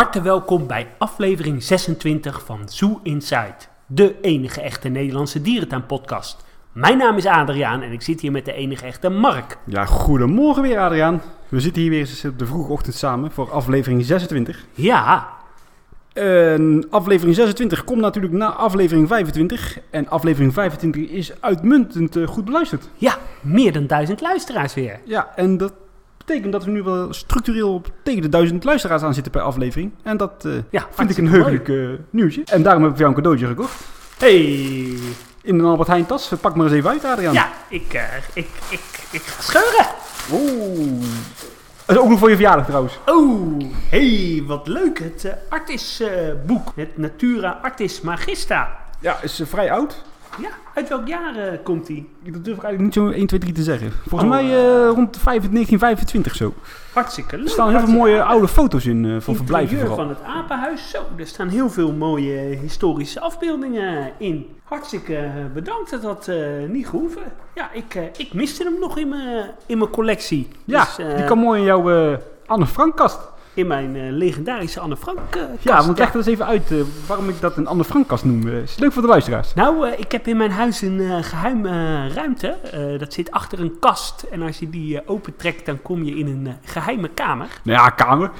harte welkom bij aflevering 26 van Zoo Inside, de enige echte Nederlandse dierentuinpodcast. Mijn naam is Adriaan en ik zit hier met de enige echte Mark. Ja, goedemorgen weer Adriaan. We zitten hier weer eens op de vroege ochtend samen voor aflevering 26. Ja, En aflevering 26 komt natuurlijk na aflevering 25. En aflevering 25 is uitmuntend eh, goed beluisterd. ja, meer dan duizend luisteraars weer. Ja, en dat betekent dat we nu wel structureel op tegen de duizend luisteraars aan zitten per aflevering. En dat eh, Ja, vind ik een heugelijk eh, nieuwtje. En daarom heb ik jou een cadeautje gekocht. Hey, In een Albert Heijn tas. Pak maar eens even uit Adriaan. ja, ik, eh, ik, ik, ik ga scheuren. Oeh. Dat is ook nog voor je verjaardag trouwens. Oh, hey, wat leuk. Het Artis boek, het Natura Artis Magista. Ja, is vrij oud. Ja, uit welk jaar eh, komt die? Dat durf ik eigenlijk niet zo 1, 2, 3 te zeggen. Volgens Oh, mij eh, rond 5 1925 zo. Hartstikke leuk. Er staan heel veel mooie oude foto's in eh, van verblijven vooral. van het apenhuis. Zo, er staan heel veel mooie historische afbeeldingen in. Hartstikke eh, bedankt dat dat eh, niet gehoeven. Ja, ik, eh, ik miste hem nog in mijn, in mijn collectie. Ja, Dus, eh, die kan mooi in jouw eh, Anne Frank kast. In mijn eh, legendarische Anne Frank eh, kast. Ja, want leg dat eens even uit eh, waarom ik dat een Anne Frank kast noem. Is leuk voor de luisteraars. Nou, ik heb in mijn huis een eh, geheime ruimte. Dat zit achter een kast. En als je die opentrekt, dan kom je in een eh, geheime kamer. Nou ja, kamer.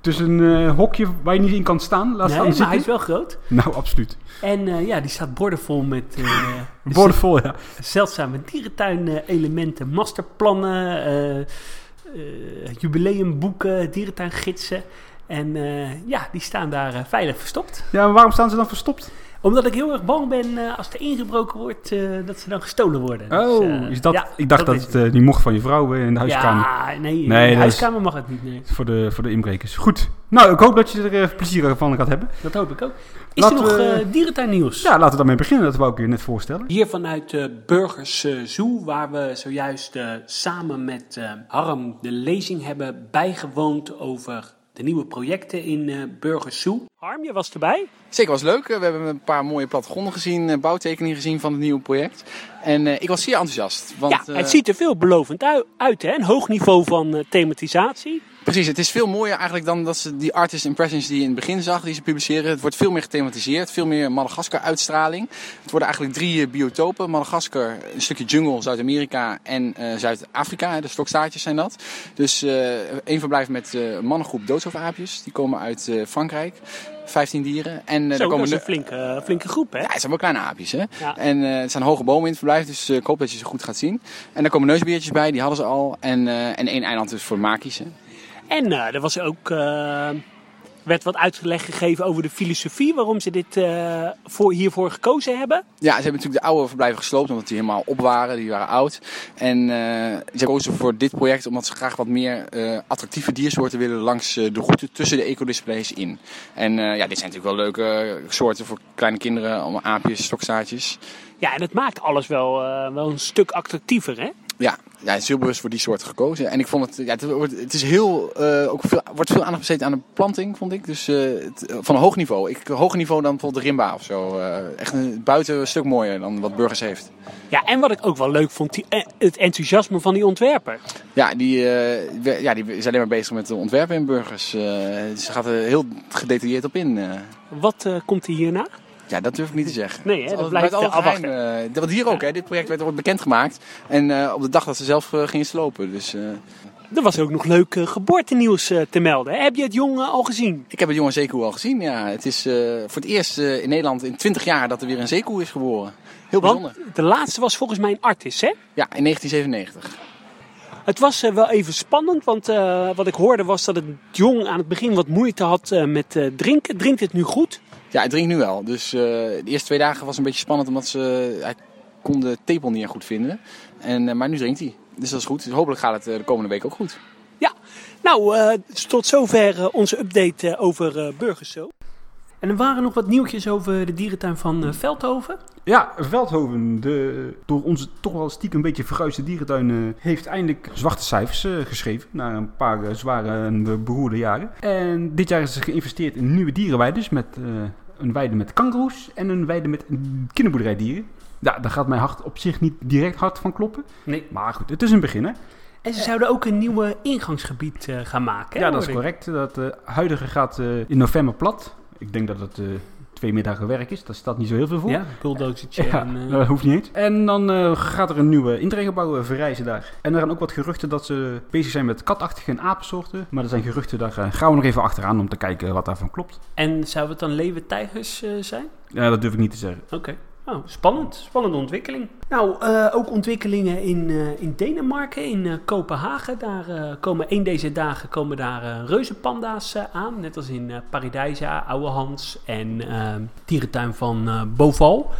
Dus een hokje waar je niet in kan staan. Laat nee, staan maar zitten. hij is wel groot. Nou, absoluut. En ja, die staat bordenvol met eh, Borden vol, ja. zeldzame dierentuin-elementen, masterplannen, jubileumboeken, dierentuingidsen. En eh, ja, die staan daar eh, veilig verstopt. Ja, maar waarom staan ze dan verstopt? Omdat ik heel erg bang ben eh, als er ingebroken wordt, eh, dat ze dan gestolen worden. Dus, Oh, eh, is dat, ja, ik dacht dat, het eh, niet mocht van je vrouw in de huiskamer. Ja, nee, in de is- huiskamer mag het niet. Nee. Voor, de, voor de inbrekers. Goed. Nou, ik hoop dat je er plezier van gaat hebben. Dat hoop ik ook. Is Laten er nog we- eh dierentuinnieuws? Ja, laten we daarmee beginnen. Dat wou ik je net voorstellen. Hier vanuit uh, Burgers Zoo, waar we zojuist eh, samen met eh, Harm de lezing hebben bijgewoond over de nieuwe projecten in eh Burgers Zoo. Harm, je was erbij? Zeker was leuk. We hebben een paar mooie plattegronden gezien, eh, bouwtekeningen gezien van het nieuwe project. En eh, ik was zeer enthousiast. Want, ja, het ziet er veelbelovend ui- uit, hè? Een hoog niveau van eh, thematisatie. Precies, het is veel mooier eigenlijk dan dat ze die artist impressions die je in het begin zag, die ze publiceren. Het wordt veel meer gethematiseerd, veel meer Madagaskar uitstraling. Het worden eigenlijk drie eh, biotopen. Madagaskar, een stukje jungle, Zuid-Amerika en eh, Zuid-Afrika. De stokstaartjes zijn dat. Dus eh één verblijf met een mannengroep doodshoofdaapjes. Die komen uit Frankrijk. 15 dieren. En Zo, er dat komen is een flinke, flinke groep, hè? Ja, het zijn wel kleine aapjes, hè? Ja. En het zijn hoge bomen in het verblijf, dus ik hoop dat je ze goed gaat zien. En daar komen neusbeertjes bij, die hadden ze al. En, en één eiland dus voor makies, hè? En eh, er was ook, eh, werd wat uitleg gegeven over de filosofie waarom ze dit eh, voor, hiervoor gekozen hebben. Ja, ze hebben natuurlijk de oude verblijven gesloopt, omdat die helemaal op waren. Die waren oud. En ze kozen voor dit project omdat ze graag wat meer attractieve diersoorten willen langs de route tussen de ecodisplays in. En ja, dit zijn natuurlijk wel leuke soorten voor kleine kinderen, allemaal aapjes, stokstaartjes. Ja, en het maakt alles wel, wel een stuk attractiever, hè? Ja, ja, is heel bewust voor die soorten gekozen. En ik vond het, ja, het, wordt, het is heel, eh, ook veel, wordt veel aandacht besteed aan de planting, vond ik. Dus eh, het, van een hoog niveau. Ik, hoger niveau dan bijvoorbeeld de Rimba of zo. Eh, echt een, buiten een stuk mooier dan wat Burgers heeft. Ja, en wat ik ook wel leuk vond, die, eh, het enthousiasme van die ontwerper. Ja, die, eh, we- ja, die is alleen maar bezig met de ontwerpen in Burgers. Eh, ze gaat er heel gedetailleerd op in. eh. Wat eh, komt er hierna? Ja, dat durf ik niet te zeggen. Nee, hè, dat blijft, eh, geheim, eh. dat hier ook, hè. Dit project werd wordt bekendgemaakt. En eh, op de dag dat ze zelf eh, gingen slopen. Dus Er was ook nog leuk geboortenieuws te melden. Heb je het jong eh, al gezien? Ik heb het jonge zeekoe al gezien. Ja, het is voor het eerst in Nederland in 20 jaar dat er weer een zeekoe is geboren. Heel bijzonder. Want de laatste was volgens mij een artis, hè? Ja, in 1997. Het was eh, wel even spannend, want eh, wat ik hoorde was dat het jong aan het begin wat moeite had eh, met drinken. Drinkt het nu goed? Ja, hij drinkt nu wel. Dus de eerste twee dagen was een beetje spannend omdat ze, hij kon de tepel niet goed vinden. En, maar nu drinkt hij. Dus dat is goed. Dus hopelijk gaat het de komende week ook goed. Ja, nou, tot zover onze update over Burgers. En er waren nog wat nieuwtjes over de dierentuin van eh, Veldhoven. Ja, Veldhoven, de door onze toch wel stiekem een beetje verguisde dierentuin, eh, heeft eindelijk zwarte cijfers eh, geschreven. Na een paar zware en beroerde jaren. En dit jaar is er geïnvesteerd in nieuwe dierenweides met een weide met kangoeroes en een weide met kinderboerderijdieren. Ja, daar gaat mijn hart op zich niet direct hard van kloppen. Nee. Maar goed, het is een begin hè. En ze zouden ook een nieuwe ingangsgebied gaan maken. hè, ja, dat is correct. Dat huidige gaat in november plat. Ik denk dat het eh, twee middagen werk is. Daar staat niet zo heel veel voor. Ja, bulldozertje. Ja, en, eh, dat hoeft niet eens. En dan eh, gaat er een nieuwe eh, verrijzen daar. En er zijn ook wat geruchten dat ze bezig zijn met katachtige en apensoorten. Maar er zijn geruchten, daar gaan we nog even achteraan om te kijken wat daarvan klopt. en zou het dan leeuwen-tijgers eh, zijn? Ja, dat durf ik niet te zeggen. Oké. Oh, spannend. Spannende ontwikkeling. Nou, eh, ook ontwikkelingen in, eh, in Denemarken, in eh, Kopenhagen. Daar eh, komen één deze dagen komen daar reuzenpanda's eh, aan. Net als in eh Paradijsa, Ouwehans en eh, dierentuin van eh, Boval.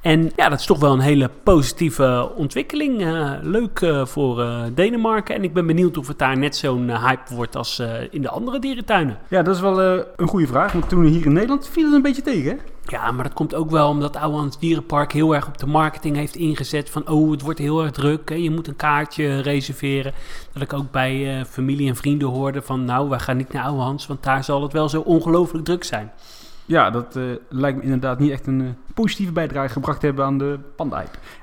En ja, dat is toch wel een hele positieve ontwikkeling. Eh, leuk eh, voor eh, Denemarken. En ik ben benieuwd of het daar net zo'n hype wordt als eh, in de andere dierentuinen. Ja, dat is wel eh, een goede vraag. Want toen hier in Nederland viel het een beetje tegen, hè? Ja, maar dat komt ook wel omdat Ouwehans Dierenpark heel erg op de marketing heeft ingezet. Van, oh, het wordt heel erg druk. Hè. Je moet een kaartje reserveren. Dat ik ook bij eh, familie en vrienden hoorde van, nou, wij gaan niet naar Ouwehans, want daar zal het wel zo ongelooflijk druk zijn. Ja, dat eh, lijkt me inderdaad niet echt een eh, positieve bijdrage gebracht te hebben aan de.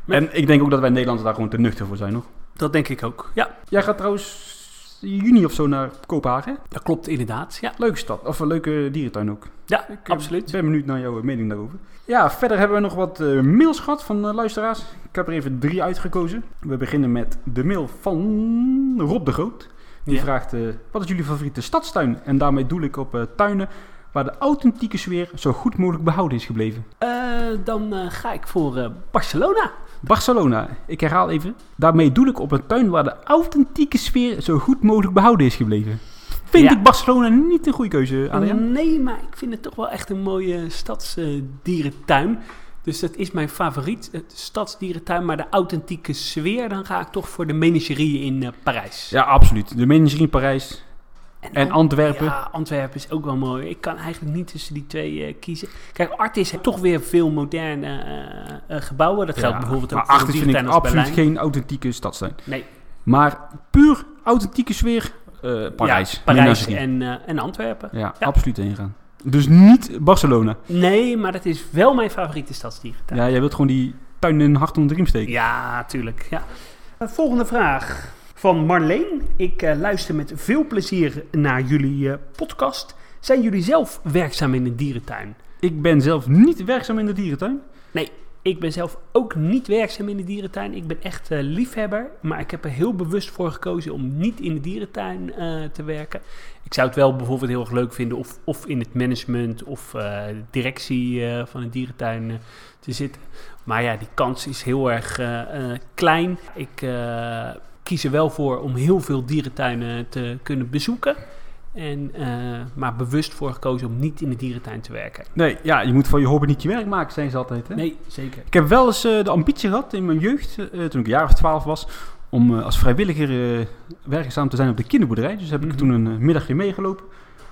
Nee. En ik denk ook dat wij Nederlanders daar gewoon te nuchter voor zijn, nog. Dat denk ik ook. Ja, Jij gaat trouwens juni of zo naar Kopenhagen. dat klopt inderdaad. Ja, Leuke stad, of een leuke dierentuin ook. ja Ik eh, absoluut. ben benieuwd naar jouw mening daarover. Ja, verder hebben we nog wat eh, mails gehad van eh, luisteraars. Ik heb er even drie uitgekozen. We beginnen met de mail van Rob de Groot. Die Ja. vraagt, eh, wat is jullie favoriete stadstuin? En daarmee doel ik op eh, tuinen waar de authentieke sfeer zo goed mogelijk behouden is gebleven. Eh, dan eh, ga ik voor eh, Barcelona. Barcelona, ik herhaal even. Daarmee doel ik op een tuin waar de authentieke sfeer zo goed mogelijk behouden is gebleven. Vind Ja. ik Barcelona niet een goede keuze, Adriaan? Nee, maar ik vind het toch wel echt een mooie stadsdierentuin. dus dat is mijn favoriet, het stadsdierentuin. Maar de authentieke sfeer, dan ga ik toch voor de menagerie in eh, Parijs. Ja, absoluut. De Menagerie in Parijs en Ant- Antwerpen. Ja, Antwerpen is ook wel mooi. Ik kan eigenlijk niet tussen die twee eh, kiezen. Kijk, Artis heeft toch weer veel moderne eh, eh, gebouwen. Dat geldt Ja, bijvoorbeeld ook voor een vind ik absoluut Berlijn. geen authentieke stadstuin. Nee, Maar puur authentieke sfeer, eh, Parijs. Ja, Parijs en, en Antwerpen. Ja, absoluut heen gaan. Dus niet Barcelona. Nee, maar dat is wel mijn favoriete stadsdierentuin. Ja, jij wilt gewoon die tuin in een hart onder de riem steken. Ja, tuurlijk. Ja. Volgende vraag van Marleen. Ik eh, luister met veel plezier naar jullie eh, podcast. Zijn jullie zelf werkzaam in een dierentuin? Ik ben zelf niet werkzaam in de dierentuin. Nee, ik ben zelf ook niet werkzaam in de dierentuin. Ik ben echt eh, liefhebber, maar ik heb er heel bewust voor gekozen om niet in de dierentuin te werken. Ik zou het wel bijvoorbeeld heel erg leuk vinden of, of in het management of directie van een dierentuin te zitten. Maar ja, die kans is heel erg klein. Ik kies er wel voor om heel veel dierentuinen te kunnen bezoeken. En, eh, maar bewust voor gekozen om niet in de dierentuin te werken. Nee, ja, je moet van je hobby niet je werk maken, zijn ze altijd. Hè? Nee, zeker. Ik heb wel eens eh, de ambitie gehad in mijn jeugd, eh, toen ik een jaar of twaalf was, om als vrijwilliger werkzaam te zijn op de kinderboerderij. Dus heb ik Mhm. toen een middagje meegelopen.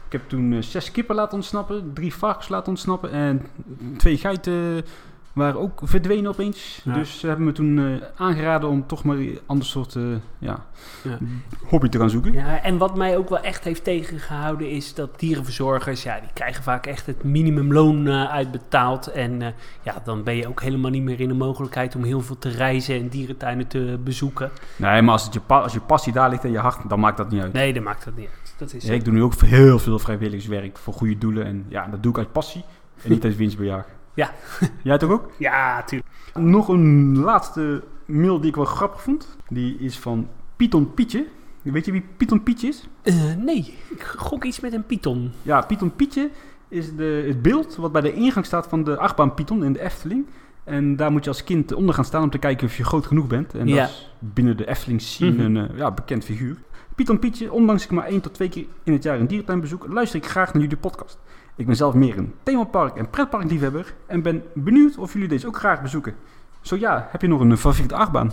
Ik heb toen zes kippen laten ontsnappen, drie varkens laten ontsnappen en twee geiten waren ook verdwenen opeens. Ja. Dus ze hebben me toen eh, aangeraden om toch maar een ander soort eh, ja, Ja. hobby te gaan zoeken. Ja, en wat mij ook wel echt heeft tegengehouden is dat dierenverzorgers, ja, die krijgen vaak echt het minimumloon eh, uitbetaald. En eh, ja, dan ben je ook helemaal niet meer in de mogelijkheid om heel veel te reizen en dierentuinen te bezoeken. Nee, maar als, het je, pa- als je passie daar ligt in je hart, dan maakt dat niet uit. Nee, dat maakt dat niet uit. Dat is Ja, ik doe nu ook heel veel vrijwilligerswerk voor goede doelen. En ja, dat doe ik uit passie en niet uit winstbejag. Ja. Jij toch ook? Ja, tuurlijk. Nog een laatste mail die ik wel grappig vond. Die is van Python Pietje. Weet je wie Python Pietje is? Eh, nee, ik gok iets met een python. Ja, Python Pietje is de, het beeld wat bij de ingang staat van de achtbaan Python in de Efteling. En daar moet je als kind onder gaan staan om te kijken of je groot genoeg bent. En Ja. dat is binnen de Efteling scene Mhm. een eh, ja, bekend figuur. Python Pietje, ondanks ik maar één tot twee keer in het jaar een dierentuin bezoek, luister ik graag naar jullie podcast. Ik ben zelf meer een themapark- en pretparkliefhebber en ben benieuwd of jullie deze ook graag bezoeken. Zo ja, heb je nog een favoriete achtbaan?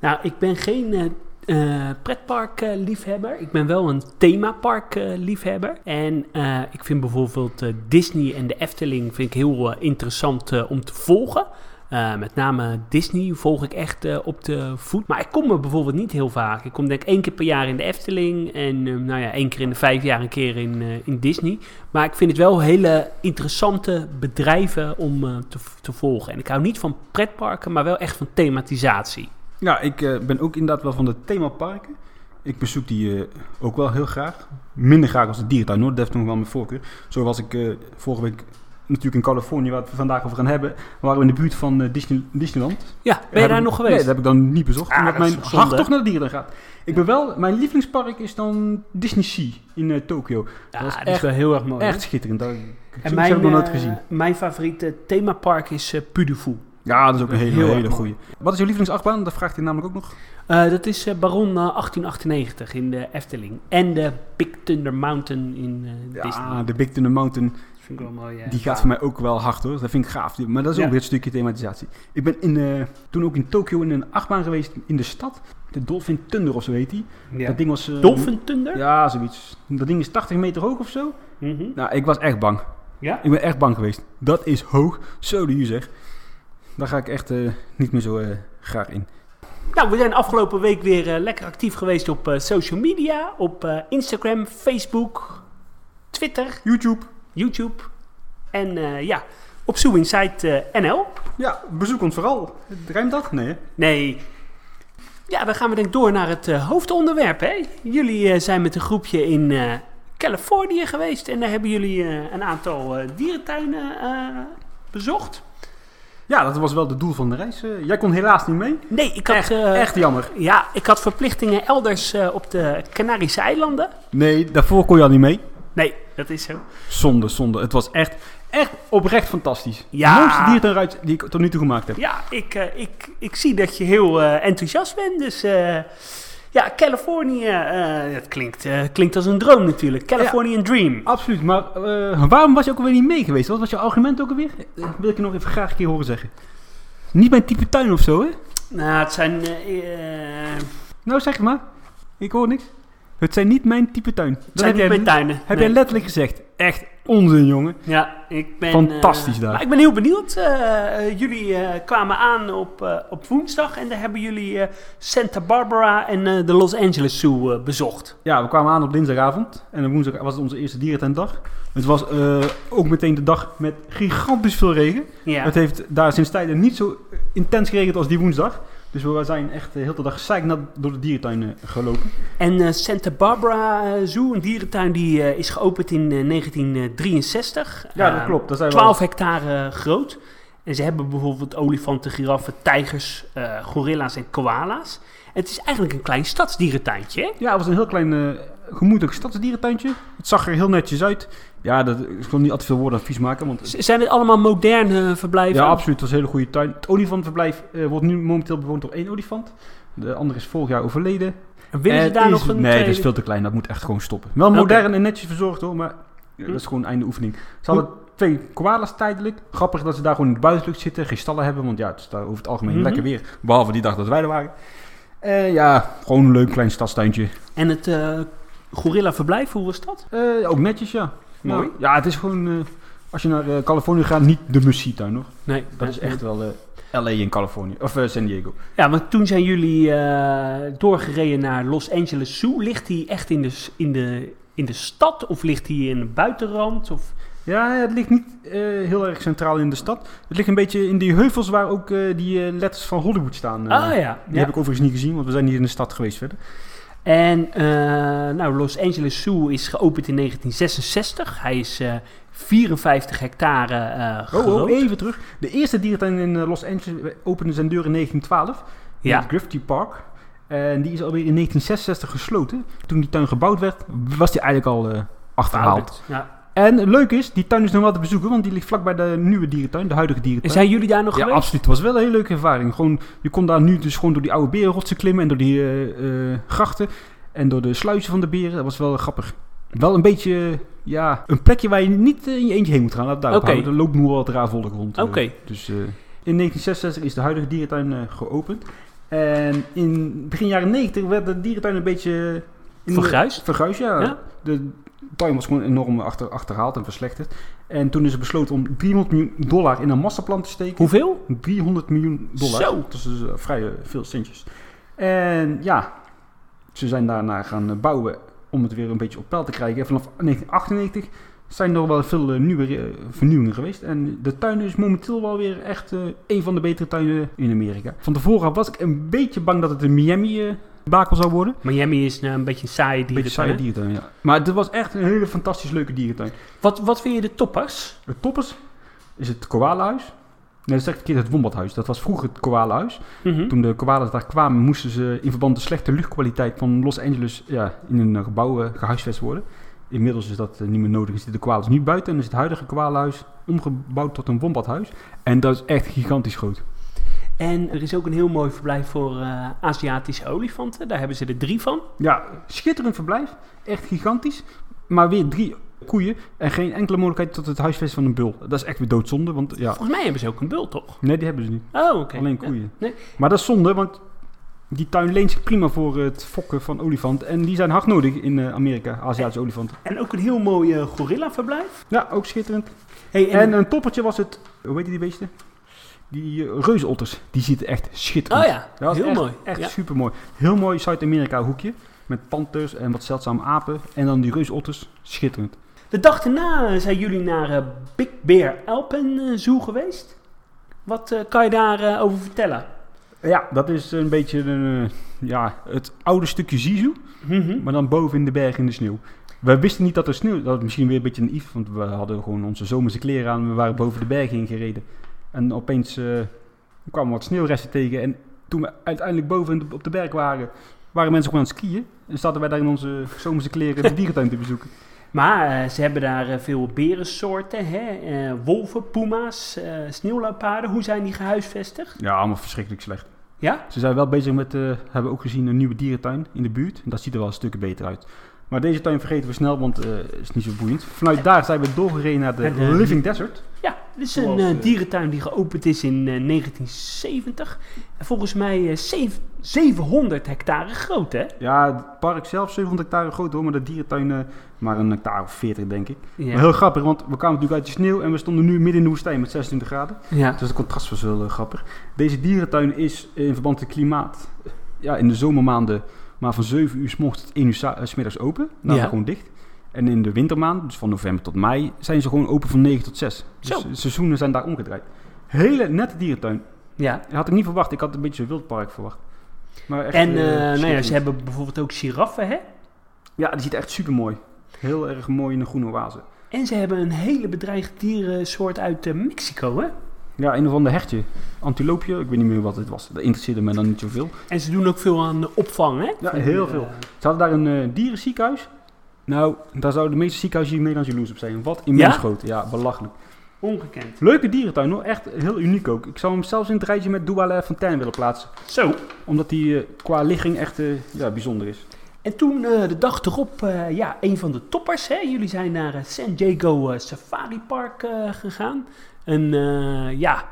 Nou, ik ben geen eh eh, pretpark-liefhebber. ik ben wel een themapark-liefhebber. en eh, ik vind bijvoorbeeld Disney en de Efteling vind ik heel interessant om te volgen. Eh, met name Disney volg ik echt eh, op de voet. Maar ik kom er bijvoorbeeld niet heel vaak. Ik kom denk ik één keer per jaar in de Efteling. En eh, nou ja, één keer in de vijf jaar een keer in, eh, in Disney. Maar ik vind het wel hele interessante bedrijven om te, te volgen. En ik hou niet van pretparken, maar wel echt van thematisatie. Ja, ik ben ook inderdaad wel van de themaparken. Ik bezoek die ook wel heel graag. Minder graag als de dierentuin hoor, dat heeft nog wel mijn voorkeur. Zo was ik vorige week natuurlijk in Californië, waar we het vandaag over gaan hebben. waren we in de buurt van eh, Disney, Disneyland. Ja, ben je daar nog Nee, geweest? dat heb ik dan niet bezocht. Ah, omdat dat is mijn hart toch naar de dierentuin gaat. Ik ben wel, mijn lievelingspark is dan Disney Sea in eh, Tokio. ja, dat is dat is echt- wel heel erg mooi. Echt schitterend. Dat, En mijn, heb ik nog nooit eh, gezien. mijn favoriete themapark is eh Pudufu. Ja, dat is ook een hele, heel hele goeie. Wat is jouw lievelingsachtbaan? Dat vraagt hij namelijk ook nog. Eh, dat is eh, Baron eh, 1898 in de Efteling. En de Big Thunder Mountain in eh, Disney. Ja, de Big Thunder Mountain. Vind ik wel mooi. eh, Die gaat voor mij ook wel hard hoor. Dat vind ik gaaf. Maar dat is ook weer een stukje thematisatie. Ik ben in, eh, toen ook in Tokio in een achtbaan geweest in de stad. De Dolphin Thunder of zo heet die. Ja. Dat ding was... eh, Dolphin Thunder? Ja, zoiets. Dat ding is 80 meter hoog of zo. Mhm. Nou, ik was echt bang. ja? Ik ben echt bang geweest. Dat is hoog. Zo de zeg. Daar ga ik echt eh, niet meer zo graag in. Nou, we zijn afgelopen week weer lekker actief geweest op eh, social media. Op eh, Instagram, Facebook, Twitter, YouTube. YouTube. En eh, ja, op Zoo Inside eh, NL. Ja, bezoek ons vooral. Rijmt dat? Nee? Nee. Ja, dan gaan we denk ik door naar het eh, hoofdonderwerp. Hè? Jullie zijn met een groepje in Californië geweest. En daar hebben jullie een aantal dierentuinen bezocht. Ja, dat was wel het doel van de reis. Jij kon helaas niet mee. Nee, ik had... Echt, echt jammer. Ja, ik had verplichtingen elders op de Canarische eilanden. Nee, daarvoor kon je al niet mee. Nee, dat is zo. Zonde, zonde. Het was echt, echt oprecht fantastisch. Ja. De mooiste dierentuinruit die ik tot nu toe gemaakt heb. Ja, ik, eh, ik, ik zie dat je heel eh, enthousiast bent. Dus eh, ja, Californië, dat klinkt, klinkt als een droom natuurlijk. Californian Dream. Absoluut, maar waarom was je ook alweer niet mee geweest? Wat was je argument ook alweer? Wil ik je nog even graag een keer horen zeggen. Niet mijn type tuin of zo, hè? Nou, het zijn... Nou, zeg het maar. Ik hoor niks. Het zijn niet mijn type tuin. Dat het zijn heb, niet jij, mijn tuinen. heb Nee. jij letterlijk gezegd. Echt onzin, jongen. Ja, ik ben... Fantastisch eh, daar. Maar ik ben heel benieuwd. Eh, eh, jullie kwamen aan op, op woensdag en daar hebben jullie Santa Barbara en de Los Angeles Zoo bezocht. Ja, we kwamen aan op dinsdagavond. En op woensdag was het onze eerste dierentuindag. Het was ook meteen de dag met gigantisch veel regen. Ja. Het heeft daar sinds tijden niet zo intens geregend als die woensdag. Dus we zijn echt de hele dag gezeiknat door de dierentuin eh, gelopen. En eh, Santa Barbara eh, Zoo, een dierentuin, die eh, is geopend in eh, 1963. Ja, dat Eh, klopt. Dat zijn 12 hectare groot. En ze hebben bijvoorbeeld olifanten, giraffen, tijgers, eh, gorilla's en koala's. Het is eigenlijk een klein stadsdierentuintje, hè? Ja, het was een heel klein, eh gemoedelijk stadsdierentuintje. Het zag er heel netjes uit. Ja, dat, ik wil niet al te veel woorden aan vies maken. Want, Zijn het allemaal moderne verblijven? ja, absoluut. Het was een hele goede tuin. Het olifantenverblijf eh, wordt nu momenteel bewoond door één olifant. De andere is vorig jaar overleden. En willen ze daar is- nog een Nee, dat is veel te klein. Dat moet echt gewoon stoppen. Wel modern en netjes verzorgd hoor, maar ja, Hm. dat is gewoon einde oefening. Ze hadden twee koalas tijdelijk. Grappig dat ze daar gewoon in de buitenlucht zitten, geen stallen hebben, want ja, het is daar over het algemeen Mhm. lekker weer. Behalve die dag dat wij er waren. Eh, ja, gewoon een leuk klein stadstuintje. En het eh gorilla verblijf, hoe was dat? Ook netjes, ja. Mooi. Nou, ja, het is gewoon, eh, als je naar eh, Californië gaat, niet de Mussietuin hoor. Nee, Dat is echt wel eh, LA in Californië, of San Diego. Ja, want toen zijn jullie doorgereden naar Los Angeles Zoo. Ligt die echt in de, in de, in de stad of ligt die in de buitenrand? Of... Ja, het ligt niet heel erg centraal in de stad. Het ligt een beetje in die heuvels waar ook die letters van Hollywood staan. ah ja. Die ja. heb ik overigens niet gezien, want we zijn niet in de stad geweest verder. En eh, nou, Los Angeles Zoo is geopend in 1966. Hij is eh 54 hectare eh Oh, groot. oh, even terug. De eerste dierentuin in Los Angeles opende zijn deur in 1912. Ja. Het Park. En die is alweer in 1966 gesloten. Toen die tuin gebouwd werd, was die eigenlijk al achterhaald. Ja. En het leuke is, die tuin is nog wel te bezoeken, want die ligt vlakbij de nieuwe dierentuin, de huidige En dierentuin. zijn jullie daar nog ja, geweest? absoluut. Het was wel een hele leuke ervaring. Gewoon, je kon daar nu dus gewoon door die oude berenrotsen klimmen en door die eh, eh, grachten en door de sluizen van de beren. Dat was wel grappig. Wel een beetje, ja, een plekje waar je niet in je eentje heen moet gaan. Laat het Oké. houden. Er loopt nu wel wat raar volk rond. eh. Oké. Dus in 1966 is de huidige dierentuin geopend. En in begin jaren 90 werd de dierentuin een beetje... Vergruisd? Vergruisd, ja. Ja. De tuin was gewoon enorm achter, achterhaald en verslechterd. En toen is er besloten om 300 miljoen dollar in een massaplan te steken. Hoeveel? 300 miljoen dollar. Zo. Dat is dus eh, vrij eh, veel centjes. En ja, ze zijn daarna gaan eh, bouwen om het weer een beetje op peil te krijgen. En vanaf 1998 zijn er wel veel nieuwe vernieuwingen geweest. En de tuin is momenteel wel weer echt een van de betere tuinen in Amerika. Van tevoren was ik een beetje bang dat het een Miami bakel zou worden. Miami is nou een beetje een saaie Een beetje dierentuin. saaie dierentuin, ja. Maar het was echt een hele fantastisch leuke dierentuin. Wat, wat vind je de toppers? De toppers is het koalahuis. Nee, dat is echt een keer het wombathuis. Dat was vroeger het koalahuis. Mhm. Toen de koalas daar kwamen, moesten ze in verband met de slechte luchtkwaliteit van Los Angeles ja, in een gebouw eh, gehuisvest worden. Inmiddels is dat eh, niet meer nodig, is de koalas nu buiten en is het huidige koalahuis omgebouwd tot een wombathuis. En dat is echt gigantisch groot. En er is ook een heel mooi verblijf voor eh, Aziatische olifanten. Daar hebben ze er drie van. Ja, schitterend verblijf. Echt gigantisch. Maar weer drie koeien en geen enkele mogelijkheid tot het huisvesten van een bul. Dat is echt weer doodzonde, want ja... Volgens mij hebben ze ook een bult, toch? Nee, die hebben ze niet. Oh, oké. Alleen Ja. koeien. Nee. Maar dat is zonde, want die tuin leent zich prima voor het fokken van olifanten. En die zijn hard nodig in eh, Amerika, Aziatische olifanten. En ook een heel mooi eh, gorilla-verblijf. Ja, ook schitterend. Hey, En een toppertje was het, hoe heet die beesten? Die uh, reusotters, die ziet echt schitterend. oh ja, Dat heel echt, mooi. Echt Ja. super mooi. Heel mooi Zuid-Amerika hoekje. Met panthers en wat zeldzame apen. En dan die reusotters, schitterend. De dag daarna eh, zijn jullie naar eh, Big Bear Alpen eh, Zoo geweest. Wat eh, kan je daarover over vertellen? Ja, dat is een beetje een, eh, ja, het oude stukje Zizu. Mhm. Maar dan boven in de berg in de sneeuw. We wisten niet dat er sneeuw... Dat was misschien weer een beetje naïef. Want we hadden gewoon onze zomerse kleren aan. We waren boven de berg in gereden. En opeens eh, kwamen wat sneeuwresten tegen. En toen we uiteindelijk boven op de berg waren... waren mensen gewoon aan het skiën. En zaten wij daar in onze zomerse kleren de dierentuin te bezoeken. Maar eh, ze hebben daar eh, veel berensoorten, hè? wolven, puma's, sneeuwleoparden. Hoe zijn die gehuisvestigd? Ja, allemaal verschrikkelijk slecht. Ja? Ze zijn wel bezig met... hebben we ook gezien een nieuwe dierentuin in de buurt. En dat ziet er wel stukken beter uit. Maar deze tuin vergeten we snel, want het is niet zo boeiend. Vanuit daar zijn we doorgereden naar de, Naar de- Living Desert. Ja, dit is een eh, eh, dierentuin die geopend is in eh, 1970. En volgens mij eh, zeven- 700 hectare groot, hè? Ja, het park zelf 700 hectare groot hoor, maar de dierentuin eh, maar een hectare of 40 denk ik. Ja. Maar heel grappig, want we kwamen natuurlijk uit de sneeuw en we stonden nu midden in de woestijn met 26 graden. ja. Dus het contrast was wel eh, grappig. Deze dierentuin is in verband met het klimaat eh, ja, in de zomermaanden maar van 7 uur s tot 1 uur eh, s middags open. Dan Ja. gewoon dicht. En in de wintermaanden, dus van november tot mei, zijn ze gewoon open van 9 tot 6. Dus Zo. seizoenen zijn daar omgedraaid. Hele nette dierentuin. ja. Dat had ik niet verwacht. Ik had een beetje een wildpark verwacht. Maar echt, En eh, nou ja, ze hebben bijvoorbeeld ook giraffen, hè? Ja, die ziet echt super mooi. Heel erg mooi in de groene oase. En ze hebben een hele bedreigde dierensoort uit eh, Mexico, hè? Ja, een of ander hertje. Antiloopje, ik weet niet meer wat het was. Dat interesseerde me dan niet zoveel. En ze doen ook veel aan opvang, hè? Ja, heel veel. Ze hadden daar een eh, dierenziekenhuis. Nou, daar zouden de meeste ziekenhuizen hier in Nederland jaloers op zijn. Wat immens Ja? groot. Ja, belachelijk. Ongekend. Leuke dierentuin hoor. Echt heel uniek ook. Ik zou hem zelfs in het rijtje met Douala Fontaine willen plaatsen. Zo. Omdat die eh, qua ligging echt eh, ja, bijzonder is. En toen eh, de dag erop, eh, ja, een van de toppers, hè? Jullie zijn naar San Diego Safari Park eh, gegaan. Een, eh, ja,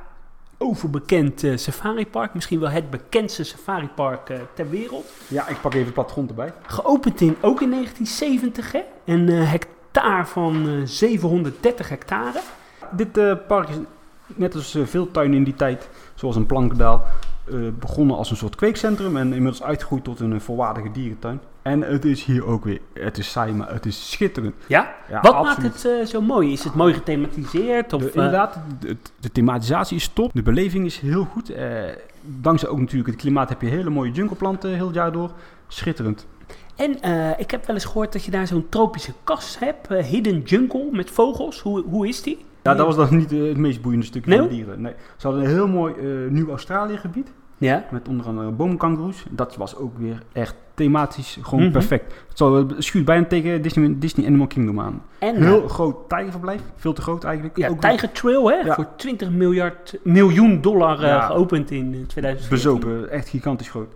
overbekend eh, safari park. Misschien wel het bekendste safari park eh, ter wereld. Ja, ik pak even het plattegrond erbij. Geopend in, ook in 1970, hè? Een eh, hectare van eh, 730 hectare. Dit park is net als veel tuinen in die tijd, zoals een Plankendaal, begonnen als een soort kweekcentrum en inmiddels uitgegroeid tot een volwaardige dierentuin. En het is hier ook weer, het is saai, maar het is schitterend. Ja? Ja, Wat absoluut. maakt het eh, zo mooi? Is het mooi gethematiseerd? Of, De, eh, inderdaad, de, de thematisatie is top. De beleving is heel goed. Eh, dankzij ook natuurlijk het klimaat heb je hele mooie jungleplanten heel het jaar door. Schitterend. En ik heb wel eens gehoord dat je daar zo'n tropische kas hebt, Hidden Jungle met vogels. Hoe, hoe is die? Ja, dat was dan niet het meest boeiende stukje Nee? van de dieren. Nee. Ze hadden een heel mooi Nieuw-Australië gebied. Ja. Met onder andere boomkangoeroes. Dat was ook weer echt thematisch gewoon Mhm. perfect. Het schuurt bijna tegen Disney, Disney Animal Kingdom aan. En Heel eh, groot tijgerverblijf. Veel te groot eigenlijk. ja, ook Tiger Trail, hè? Ja. Voor 20 miljard, miljoen dollar eh, Ja. geopend in eh, 2014. bezopen. Echt gigantisch groot.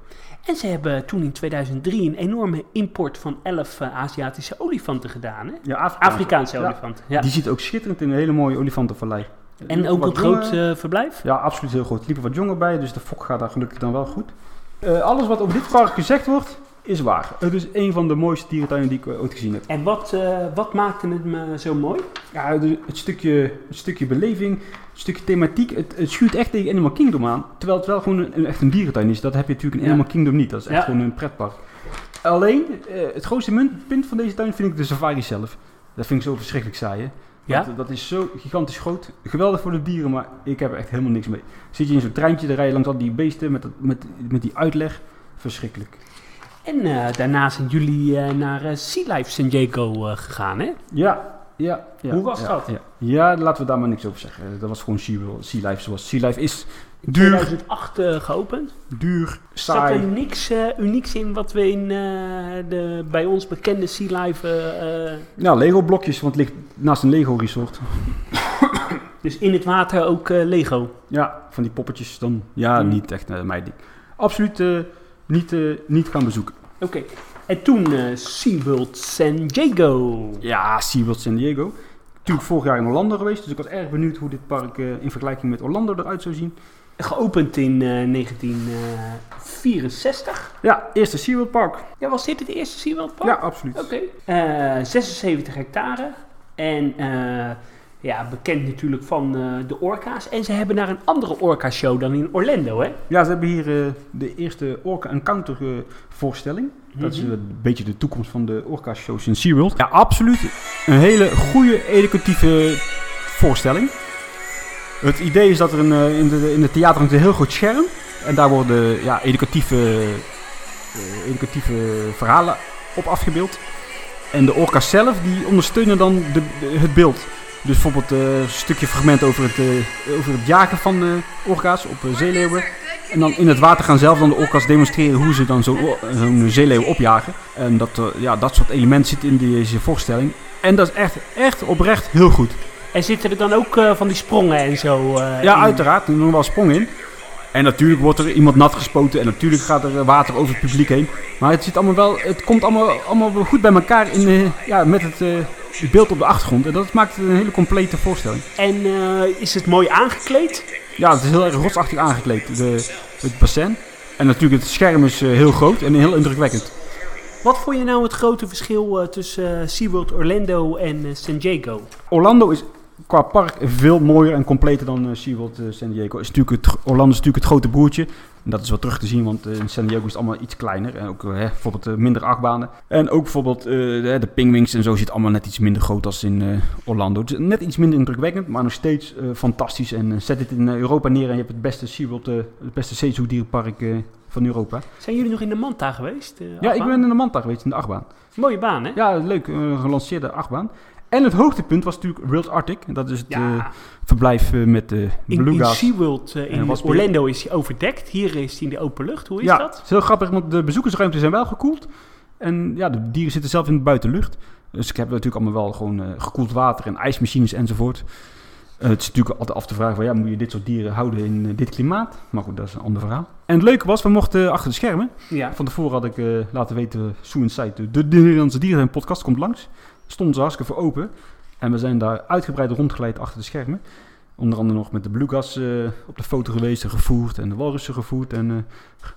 En ze hebben toen in 2003 een enorme import van 11 eh, Aziatische olifanten gedaan, hè? Ja, Afrikaanse. Afrikaanse Ja. olifanten. Ja. Die ziet ook schitterend in een hele mooie olifantenvallei. En ook een groot eh, verblijf? Ja, absoluut heel goed. Er liepen wat jongen bij, dus de fok gaat daar gelukkig dan wel goed. Eh, alles wat over dit park gezegd wordt, is waar. Het is een van de mooiste dierentuinen die ik eh, ooit gezien heb. En wat, eh, wat maakte het me zo mooi? Ja, de- het, stukje, het stukje beleving, het stukje thematiek, het, het schuurt echt tegen Animal Kingdom aan. Terwijl het wel gewoon een, een- echt een dierentuin is. Dat heb je natuurlijk in Ja. Animal Kingdom niet. Dat is echt Ja. gewoon een pretpark. Alleen, eh, het grootste punt van deze tuin vind ik de safari zelf. Dat vind ik zo verschrikkelijk saai, hè? Ja? Want, eh, dat is zo gigantisch groot. Geweldig voor de dieren, maar ik heb er echt helemaal niks mee. Zit je in zo'n treintje, dan rij je langs al die beesten met, dat, met, met die uitleg. Verschrikkelijk. En eh, daarna zijn jullie eh, naar eh, Sea Life San Diego gegaan, hè? Ja, ja. ja Hoe was ja, dat? Ja. ja, laten we daar maar niks over zeggen. Dat was gewoon Sea, sea Life zoals Sea Life is. Duur, 2008 eh, geopend. duur, Zat er saai. niks unieks in wat we in de bij ons bekende Sea Life... Ja, Lego blokjes, want het ligt naast een Lego resort. dus in het water ook Lego. Ja, van die poppetjes dan. Ja, Hmm. niet echt mijn ding. Absoluut niet, eh, niet gaan bezoeken. Oké. En toen eh SeaWorld San Diego. Ja, SeaWorld San Diego. Natuurlijk vorig jaar in Orlando geweest, dus ik was erg benieuwd hoe dit park eh, in vergelijking met Orlando eruit zou zien. Geopend in eh, 1964. Ja, eerste SeaWorld park. Ja, was dit het eerste SeaWorld park? Ja, absoluut. Oké. Eh, 76 hectare. En ja, bekend natuurlijk van eh, de orka's. En ze hebben daar een andere orka-show dan in Orlando, hè? Ja, ze hebben hier eh, de eerste Orca Encounter eh, voorstelling. Dat is Mhm. een beetje de toekomst van de Orca-shows in SeaWorld. Ja, absoluut een hele goede, educatieve voorstelling. Het idee is dat er een, in, de, in het theater een heel groot scherm. En daar worden ja, educatieve, educatieve verhalen op afgebeeld. En de orka's zelf die ondersteunen dan de, de- het beeld. Dus bijvoorbeeld eh, een stukje fragment over het, eh, over het jagen van eh orka's op zeeleeuwen. En dan in het water gaan zelf dan de orka's demonstreren hoe ze dan zo'n o- zo'n zeeleeuw opjagen. En dat, ja, dat soort elementen zit in deze voorstelling. En dat is echt, echt oprecht heel goed. En zitten er dan ook van die sprongen en zo Ja, in? uiteraard. Er nog wel sprong in. En natuurlijk wordt er iemand nat gespoten. En natuurlijk gaat er water over het publiek heen. Maar het, zit allemaal wel, het komt allemaal, allemaal goed bij elkaar in, ja, met het, het beeld op de achtergrond. En dat maakt het een hele complete voorstelling. En eh, is het mooi aangekleed? Ja, het is heel erg rotsachtig aangekleed. De, het bassin. En natuurlijk het scherm is eh, heel groot en heel indrukwekkend. Wat vond je nou het grote verschil eh, tussen SeaWorld Orlando en San Diego? Orlando is qua park veel mooier en completer dan eh, SeaWorld eh, San Diego. Is natuurlijk het, Orlando is natuurlijk het grote broertje. En dat is wel terug te zien, want eh, in San Diego is het allemaal iets kleiner. En ook hè, bijvoorbeeld minder achtbanen. En ook bijvoorbeeld de, de pingwings en zo zit allemaal net iets minder groot als in Orlando. Het is net iets minder indrukwekkend, maar nog steeds fantastisch. En zet dit in Europa neer en je hebt het beste SeaWorld, het beste van Europa. Zijn jullie nog in de Manta geweest? Ja, ik ben in de Manta geweest, in de achtbaan. Mooie baan, hè? Ja, leuk. Een gelanceerde achtbaan. En het hoogtepunt was natuurlijk World Arctic. Dat is het eh, Ja, verblijf eh, met de in, in Beluga's. SeaWorld eh, in was- Orlando is hij overdekt. Hier is hij in de open lucht. Hoe is ja, dat? het is heel grappig, want de bezoekersruimten zijn wel gekoeld. En ja, de dieren zitten zelf in de buitenlucht. Dus ik heb natuurlijk allemaal wel gewoon eh, gekoeld water en ijsmachines enzovoort. Eh, het is natuurlijk altijd af te vragen van ja, moet je dit soort dieren houden in eh, dit klimaat? Maar goed, dat is een ander verhaal. En het leuke was, we mochten achter de schermen. Ja. Van tevoren had ik eh, laten weten, Sue Inside, de, de Nederlandse dierentuin podcast komt langs. Stonden ze hartstikke voor open. En we zijn daar uitgebreid rondgeleid achter de schermen. Onder andere nog met de Bluegas eh op de foto geweest en gevoerd. En de walrussen gevoerd. En eh,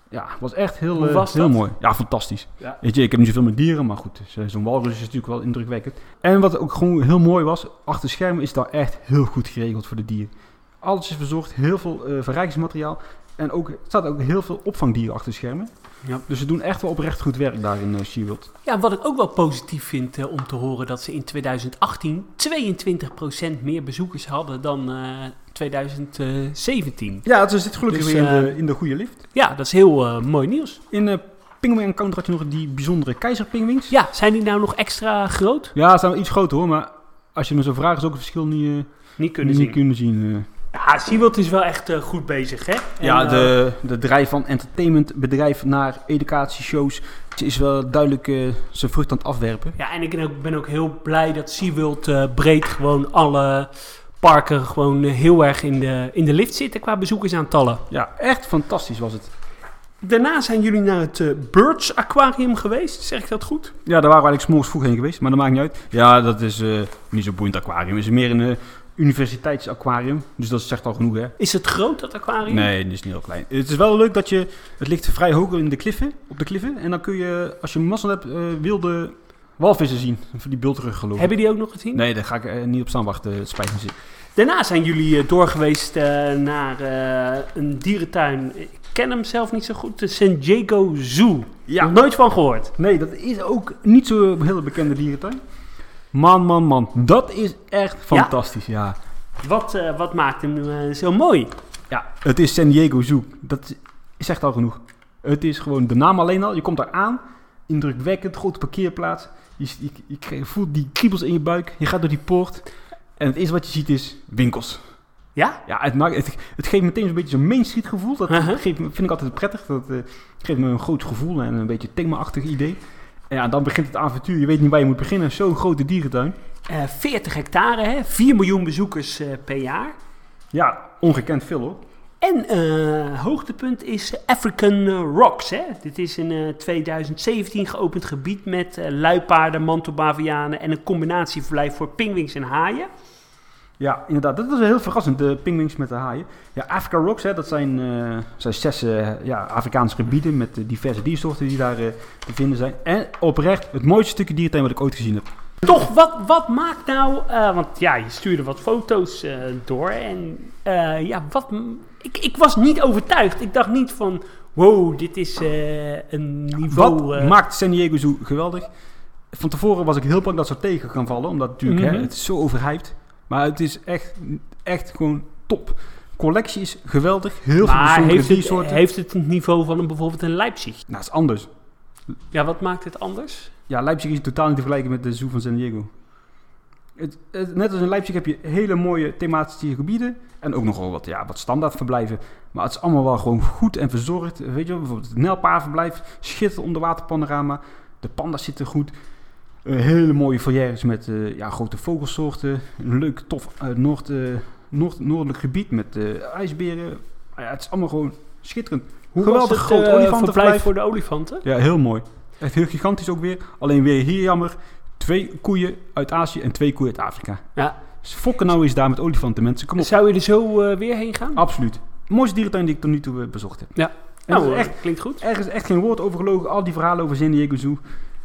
ja, het was echt heel, eh, was heel dat? mooi. Ja, fantastisch. Ja. Weet je, ik heb niet zoveel met dieren, maar goed. dus, Zo'n walrus is natuurlijk wel indrukwekkend. En wat ook gewoon heel mooi was, achter de schermen is daar echt heel goed geregeld voor de dieren. Alles is verzorgd, heel veel verrijkingsmateriaal. En ook, er staat ook heel veel opvangdieren achter de schermen. Ja. Dus ze doen echt wel oprecht goed werk daar in uh, SeaWorld. Ja, wat ik ook wel positief vind eh, om te horen dat ze in 2018 22% meer bezoekers hadden dan eh 2017. Ja, het zit gelukkig Dus, weer in de, in de goede lift. Ja, dat is heel mooi nieuws. In uh, Penguin Encounter had je nog die bijzondere keizerpingwings. Ja, zijn die nou nog extra groot? Ja, ze zijn wel iets groter hoor, maar als je me zo vraagt is ook het verschil niet, uh, Niet kunnen niet zien. kunnen zien. Ja, SeaWorld is wel echt eh, goed bezig, hè? Ja, En, eh, de, de drijf van entertainmentbedrijf naar educatieshows is wel duidelijk uh, zijn vrucht aan het afwerpen. Ja, en ik ben ook, ben ook heel blij dat SeaWorld uh, breed gewoon alle parken gewoon heel erg in de, in de lift zitten qua bezoekersaantallen. Ja, echt fantastisch was het. Daarna zijn jullie naar het uh, Birds Aquarium geweest, zeg ik dat goed? Ja, daar waren we eigenlijk s'morgens vroeg heen geweest, maar dat maakt niet uit. Ja, dat is uh, niet zo'n boeiend aquarium. Het is meer een uh, universiteitsaquarium, dus dat zegt al genoeg hè. Is het groot, dat aquarium? Nee, het is niet heel klein. Het is wel leuk dat je, het ligt vrij hoog in de kliffen, op de kliffen. En dan kun je, als je mazzel hebt, uh, wilde walvissen zien. Van die bultrug geloof. Hebben die ook nog gezien? Nee, daar ga ik uh, niet op staan wachten, het spijt me zeer. Daarna zijn jullie uh, doorgeweest naar een dierentuin. Ik ken hem zelf niet zo goed. De San Diego Zoo. Ja. Nooit van gehoord. Nee, dat is ook niet zo'n hele bekende dierentuin. Man, man, man. Dat is echt fantastisch, ja. Wat, eh, wat maakt hem eh, zo mooi? Ja, het is San Diego Zoo. Dat is echt al genoeg. Het is gewoon de naam alleen al. Je komt daar aan. Indrukwekkend, grote parkeerplaats. Je, je, voelt die kriebels in je buik. Je gaat door die poort. En het eerste wat je ziet is winkels. Ja? Ja, het, maakt, het, het geeft meteen zo'n beetje zo'n Main Street gevoel. Dat Uh-huh. geeft, vind ik altijd prettig. Dat eh, geeft me een groot gevoel en een beetje thema-achtig idee. Ja, dan begint het avontuur. Je weet niet waar je moet beginnen. Zo'n grote dierentuin. Eh 40 hectare, hè? 4 miljoen bezoekers eh, per jaar. Ja, ongekend veel hoor. En eh, hoogtepunt is African eh, Rocks. Hè? Dit is in eh, 2017 geopend gebied met eh, luipaarden, mantelbavianen en een combinatieverblijf voor pinguïns en haaien. Ja, inderdaad. Dat was heel verrassend, de pingwings met de haaien. Ja, Africa Rocks, hè, dat zijn, eh, zijn zes eh, ja, Afrikaanse gebieden met eh, diverse diersoorten die daar te vinden zijn. En oprecht het mooiste stukje dierentuin wat ik ooit gezien heb. Toch, wat, wat maakt nou... want ja, je stuurde wat foto's door en ja, wat... Ik, ik was niet overtuigd. Ik dacht niet van, wow, dit is een niveau... Wat maakt San Diego zo geweldig? Van tevoren was ik heel bang dat ze tegen gaan vallen, omdat natuurlijk Mhm. hè, het is zo overhyped. Maar het is echt, echt gewoon top. Collectie is geweldig, heel veel maar bijzondere heeft het, diersoorten. heeft het het niveau van een, bijvoorbeeld een Leipzig? Nou, het is anders. Ja, wat maakt het anders? Ja, Leipzig is totaal niet te vergelijken met de zoo van San Diego. Het, het- net als in Leipzig heb je hele mooie thematische gebieden. En ook nogal wat, ja, wat standaard verblijven. Maar het is allemaal wel gewoon goed en verzorgd. Weet je, wel, bijvoorbeeld het Nijlpaarverblijf. Schitterend onderwaterpanorama. De panda's zitten goed. Hele mooie foyeres met eh, ja, grote vogelsoorten. Een leuk, tof eh, noord, eh, noord, noordelijk gebied met ijsberen. Ja, het is allemaal gewoon schitterend. Hoe Geweldig groot olifantenverblijf. verblijf voor de olifanten? Ja, heel mooi. Echt heel gigantisch ook weer. Alleen weer hier jammer. Twee koeien uit Azië en twee koeien uit Afrika. Ja. Dus fokken nou eens daar met olifanten, mensen. Kom op. Zou je er zo weer heen gaan? Absoluut. Mooiste dierentuin die ik tot nu toe bezocht heb. Ja. En nou, echt, klinkt goed. er is echt geen woord over gelogen. Al die verhalen over San Diego Zoo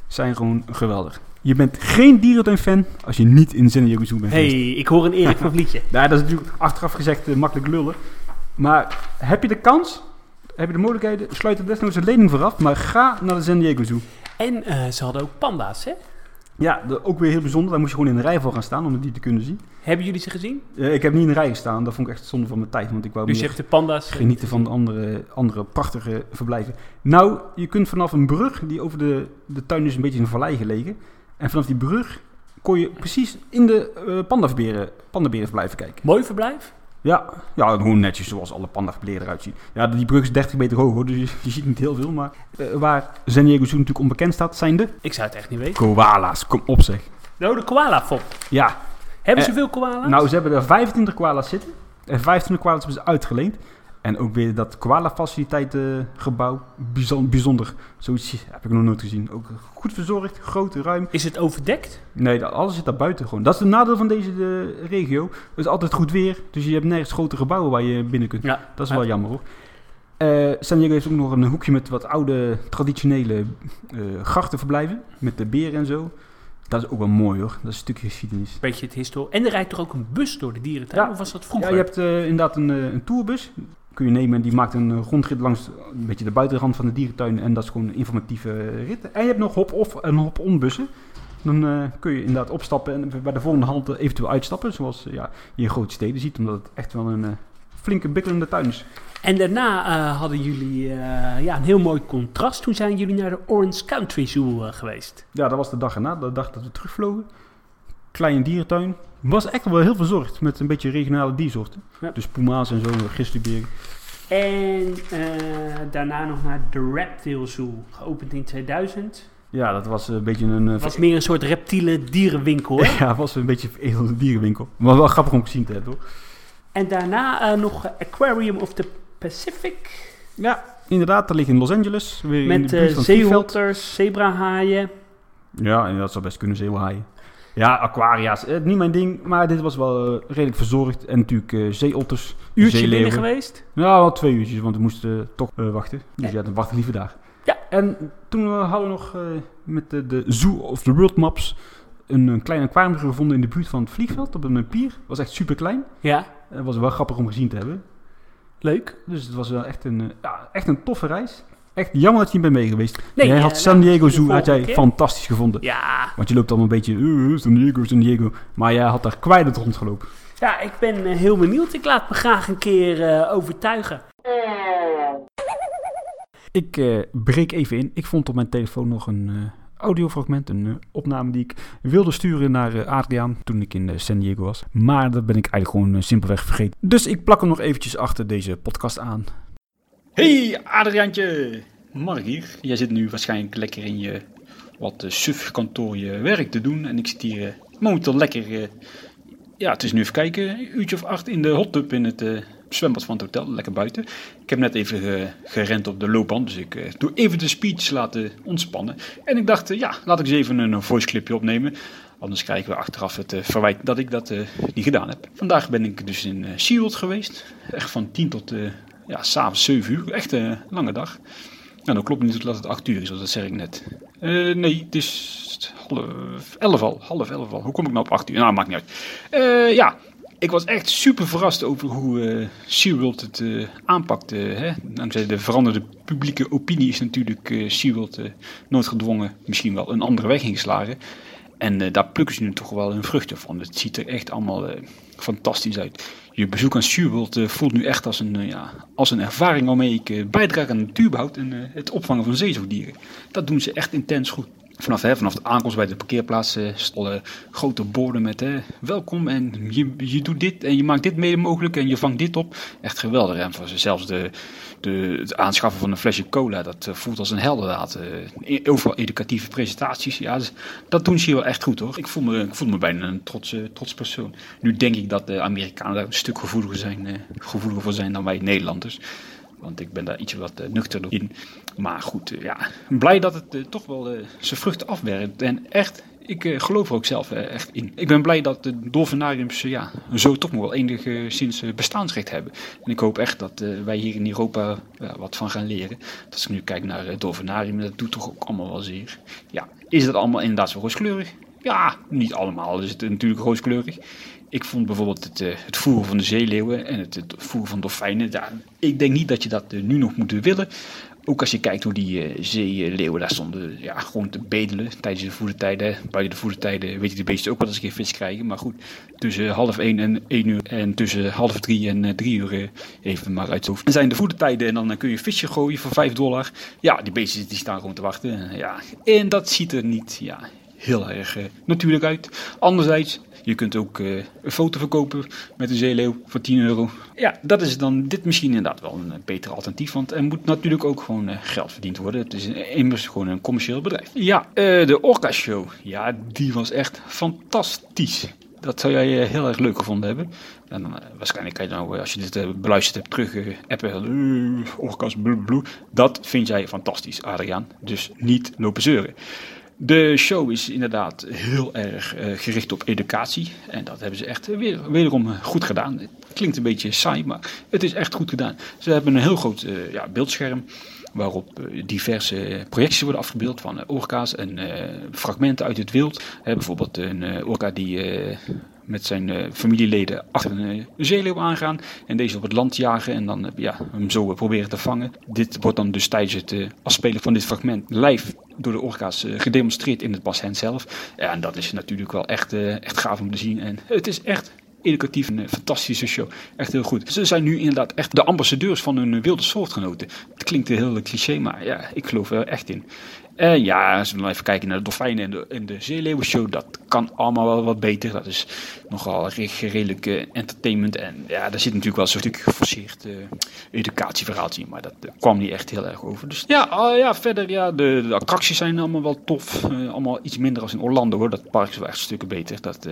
zijn gewoon geweldig. Je bent geen dierentuin-fan als je niet in Zoo bent hey, ik hoor een Erik van Vlietje. Nou, dat is natuurlijk achteraf gezegd eh, makkelijk lullen. Maar heb je de kans, heb je de mogelijkheden, sluit er desnoods een lening vooraf. Maar ga naar de San Diego Zoo. En eh, ze hadden ook panda's, hè? Ja, ook weer heel bijzonder. Daar moest je gewoon in de rij voor gaan staan om die te kunnen zien. Hebben jullie ze gezien? Eh, ik heb niet in de rij gestaan. Dat vond ik echt zonde van mijn tijd. Want ik wou Dus je hebt de panda's. genieten van de andere, andere prachtige verblijven. Nou, je kunt vanaf een brug, die over de, de tuin is een beetje in een vallei gelegen. En vanaf die brug kon je precies in de eh pandaberen, pandaberenverblijven kijken. Mooi verblijf. Ja, ja, gewoon netjes zoals alle pandaverberen eruit zien. Ja, die brug is 30 meter hoog hoor, dus je, je ziet niet heel veel. Maar eh, waar San Diego Zoo natuurlijk onbekend staat, zijn de Ik zou het echt niet weten. koala's. Kom op zeg. Nou, de koala-fop. Ja, Hebben ze Eh, veel koala's? Nou, ze hebben er 25 koala's zitten. En 25 koala's hebben ze uitgeleend. En ook weer dat koala-faciliteitengebouw. Bijzonder, bijzonder. Zoiets heb ik nog nooit gezien. Ook goed verzorgd, groot, ruim. Is het overdekt? Nee, alles zit daar buiten gewoon. Dat is het nadeel van deze de, regio. Het is altijd goed weer. Dus je hebt nergens grote gebouwen waar je binnen kunt. Ja. Dat is Ja. wel jammer hoor. Eh, San Diego heeft ook nog een hoekje met wat oude, traditionele eh grachtenverblijven. Met de beren en zo. Dat is ook wel mooi hoor. Dat is een stukje geschiedenis. Beetje het historie. En er rijdt toch ook een bus door de dierentuin? Ja. Of was dat Ja, vroeger? je hebt eh, inderdaad een, eh, een tourbus. Kun je nemen en die maakt een eh, rondrit langs een beetje de buitenrand van de dierentuin. En dat is gewoon een informatieve eh, rit. En je hebt nog hop-off en hop-on bussen. Dan eh, kun je inderdaad opstappen en bij de volgende halte eventueel uitstappen. Zoals eh, ja, je in grote steden ziet, omdat het echt wel een eh, flinke bikkelende tuin is. En daarna eh, hadden jullie eh, ja, een heel mooi contrast. Toen zijn jullie naar de Orange Country Zoo eh, geweest. Ja, dat was de dag erna, de dag dat we terugvlogen. Kleine dierentuin. Was echt wel heel verzorgd met een beetje regionale diersoorten. Ja. Dus puma's en zo, grizzlyberen. En eh, daarna nog naar de Reptile Zoo. Geopend in 2000. Ja, dat was een beetje een... eh, Het was meer een soort reptiele dierenwinkel. Hè? Ja, het was een beetje een dierenwinkel. Maar wel grappig om gezien te hebben hoor. En daarna eh, nog Aquarium of the Pacific. Ja, inderdaad, dat ligt in Los Angeles. Weer in Met de eh zeehotters, zebrahaaien. Ja, en dat zou best kunnen zeehaaien. Ja, aquaria's. Eh, niet mijn ding, maar dit was wel eh, redelijk verzorgd. En natuurlijk eh zeeotters, Uurtje zeeleeuwen. binnen geweest. Ja, wel twee uurtjes, want we moesten eh, toch eh, wachten. Dus Ja. ja, dan wacht ik liever daar. Ja. En toen eh, hadden we nog eh, met de, de Zoo of the World Maps een, een klein aquarium gevonden in de buurt van het vliegveld op een pier. was echt super klein. Ja, Het was wel grappig om gezien te hebben. leuk. Dus het was wel echt een, eh, ja, echt een toffe reis. Echt jammer dat je niet bent mee geweest. Nee, jij eh, had San nou, Diego de Zoo had jij keer. fantastisch gevonden. Ja, Want je loopt allemaal een beetje, eh, San Diego, San Diego. Maar jij had daar kwijt rondgelopen. ja, ik ben heel benieuwd. Ik laat me graag een keer overtuigen. Ik eh, breek even in. Ik vond op mijn telefoon nog een audiofragment, een opname die ik wilde sturen naar Adriaan toen ik in San Diego was. Maar dat ben ik eigenlijk gewoon simpelweg vergeten. Dus ik plak hem nog eventjes achter deze podcast aan. Hey Adriaantje, Mark hier. Jij zit nu waarschijnlijk lekker in je wat uh, suf kantoor je werk te doen. En ik zit hier eh, momenteel lekker, eh, ja het is nu even kijken, een uurtje of acht in de hot tub in het eh, zwembad van het hotel. Lekker buiten. Ik heb net even ge- gerend op de loopband, dus ik eh, doe even de speech laten ontspannen. En ik dacht, eh, ja, laat ik eens even een, voice clipje opnemen. Anders krijgen we achteraf het eh, verwijt dat ik dat eh, niet gedaan heb. Vandaag ben ik dus in SeaWorld geweest. Echt van 10 tot ja, s'avonds 7 uur. Echt een lange dag. Nou, dan klopt niet dat het 8 uur is, dat zeg ik net. Uh, nee, het is half 11 al. Half 11 al. Hoe kom ik nou op 8 uur? Nou, maakt niet uit. Uh, ja, ik was echt super verrast over hoe uh, SeaWorld het uh, aanpakte. Hè? Dankzij de veranderde publieke opinie is natuurlijk uh, SeaWorld nooit gedwongen misschien wel een andere weg ingeslagen. En daar plukken ze nu toch wel hun vruchten van. Het ziet er echt allemaal fantastisch uit. Je bezoek aan SeaWorld voelt nu echt als een, ja, als een ervaring waarmee ik bijdraag aan natuurbehoud en het opvangen van zeezoogdieren. Dat doen ze echt intens goed. Vanaf, hè, vanaf de aankomst bij de parkeerplaats stonden grote borden met hè, welkom en je, je doet dit en je maakt dit mede mogelijk en je vangt dit op. Echt geweldig. En zelfs de, de, het aanschaffen van een flesje cola, dat uh, voelt als een heldendaad. Uh, overal educatieve presentaties, ja, dus, dat doen ze hier wel echt goed hoor. Ik voel me, ik voel me bijna een trots, trots persoon. Nu denk ik dat de Amerikanen daar een stuk gevoeliger, zijn, gevoeliger voor zijn dan wij Nederlanders. Want ik ben daar iets wat uh, nuchterder in. Maar goed, uh, ja, blij dat het uh, toch wel zijn vruchten afwerkt. En echt, ik geloof er ook zelf echt in. Ik ben blij dat de dolfinariums ja, zo toch nog wel enigszins bestaansrecht hebben. En ik hoop echt dat wij hier in Europa wat van gaan leren. Als ik nu kijk naar het dolfinarium, dat doet toch ook allemaal wel zeer. Ja, is dat allemaal inderdaad zo rooskleurig? Ja, niet allemaal is het natuurlijk rooskleurig. Ik vond bijvoorbeeld het, uh, het voeren van de zeeleeuwen en het, het voeren van dolfijnen. Ja, ik denk niet dat je dat uh, nu nog moet willen. Ook als je kijkt hoe die uh, zeeleeuwen daar stonden ja, gewoon te bedelen tijdens de voedertijden. Buiten de voedertijden weet je de beesten ook wel eens een keer vis krijgen. Maar goed, tussen half één en één uur en tussen half drie en drie uur even maar uit. Dan zijn de voedertijden en dan kun je visje gooien voor vijf dollar. Ja, die beesten die staan gewoon te wachten. Ja. En dat ziet er niet ja, heel erg natuurlijk uit. Anderzijds, je kunt ook uh, een foto verkopen met een zeeleeuw voor 10 euro. Ja, dat is dan dit misschien inderdaad wel een beter alternatief. Want er moet natuurlijk ook gewoon geld verdiend worden. Het is immers gewoon een commercieel bedrijf. Ja, de Orca Show. Ja, die was echt fantastisch. Dat zou jij heel erg leuk gevonden hebben. En dan, waarschijnlijk kan je nou, als je dit beluisterd hebt, terug appen. Orcas, blue, Dat vind jij fantastisch, Adriaan. Dus niet lopen zeuren. De show is inderdaad heel erg uh, gericht op educatie. En dat hebben ze echt weer, wederom goed gedaan. Het klinkt een beetje saai, maar het is echt goed gedaan. Ze hebben een heel groot ja, beeldscherm waarop diverse projecties worden afgebeeld van orka's en fragmenten uit het wild. bijvoorbeeld een orka die met zijn uh, familieleden achter een uh, zeeleeuw aangaan en deze op het land jagen en dan uh, ja, hem zo proberen te vangen. Dit wordt dan dus tijdens het afspelen van dit fragment live door de orka's gedemonstreerd in het bassin zelf. Ja, en dat is natuurlijk wel echt, echt gaaf om te zien en het is echt educatief een fantastische show. Echt heel goed. Ze zijn nu inderdaad echt de ambassadeurs van hun wilde soortgenoten. Het klinkt heel cliché, maar ja, ik geloof er echt in. En ja, als we dan even kijken naar de dolfijnen en de, en de dat kan allemaal wel wat beter. Dat is nogal redelijk uh, entertainment. En ja, daar zit natuurlijk wel zo'n stuk geforceerd uh, educatieverhaaltje in, maar dat uh, kwam niet echt heel erg over. Dus ja, ja verder, ja, de, attracties zijn allemaal wel tof. allemaal iets minder als in Orlando hoor. Dat park is wel echt stukken beter. Dat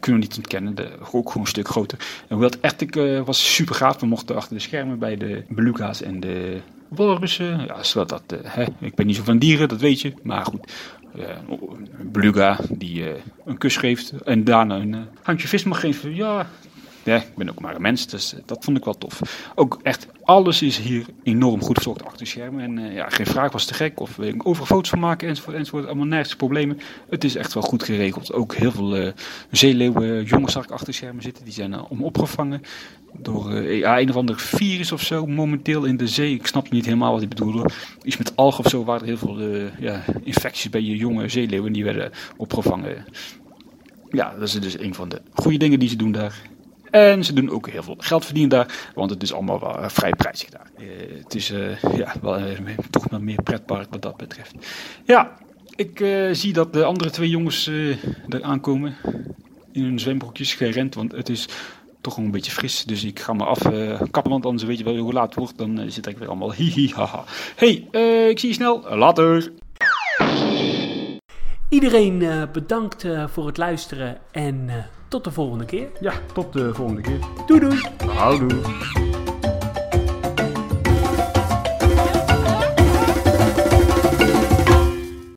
kunnen we niet ontkennen. De, ook gewoon een stuk groter. En Wild Arctic was super gaaf. We mochten achter de schermen bij de beluga's en de walrussen. Ja, wel dat, uh, hè. ik ben niet zo van dieren, dat weet je. Maar goed, uh, een beluga die uh, een kus geeft en daarna een handje vis mag geven. Ja, ja, ik ben ook maar een mens, dus dat vond ik wel tof. Ook echt, alles is hier enorm goed verzorgd achter de schermen. En ja, geen vraag was te gek, of wil ik over foto's van maken, enzovoort, enzovoort. Allemaal nergens problemen. Het is echt wel goed geregeld. Ook heel veel zeeleeuwen, jongens zag ik achter de schermen zitten, die zijn om opgevangen door ja, een of ander virus of zo momenteel in de zee. Ik snap niet helemaal wat ik bedoel. Iets met algen of zo waren er heel veel ja, infecties bij je jonge zeeleeuwen die werden opgevangen. Ja, dat is dus een van de goede dingen die ze doen daar. En ze doen ook heel veel geld verdienen daar, want het is allemaal uh, vrij prijzig daar. Uh, het is uh, ja, wel, toch wel meer pretpark wat dat betreft. Ja, ik zie dat de andere twee jongens er aankomen. In hun zwembroekjes gerend, want het is toch een beetje fris. Dus ik ga me af kappen, want anders weet je wel hoe laat het wordt. Dan zit ik weer allemaal hihi haha. Hey, ik zie je snel. Later. Iedereen uh, bedankt uh, voor het luisteren en uh, tot de volgende keer. Ja, tot de volgende keer. Doei doei. Houdoe.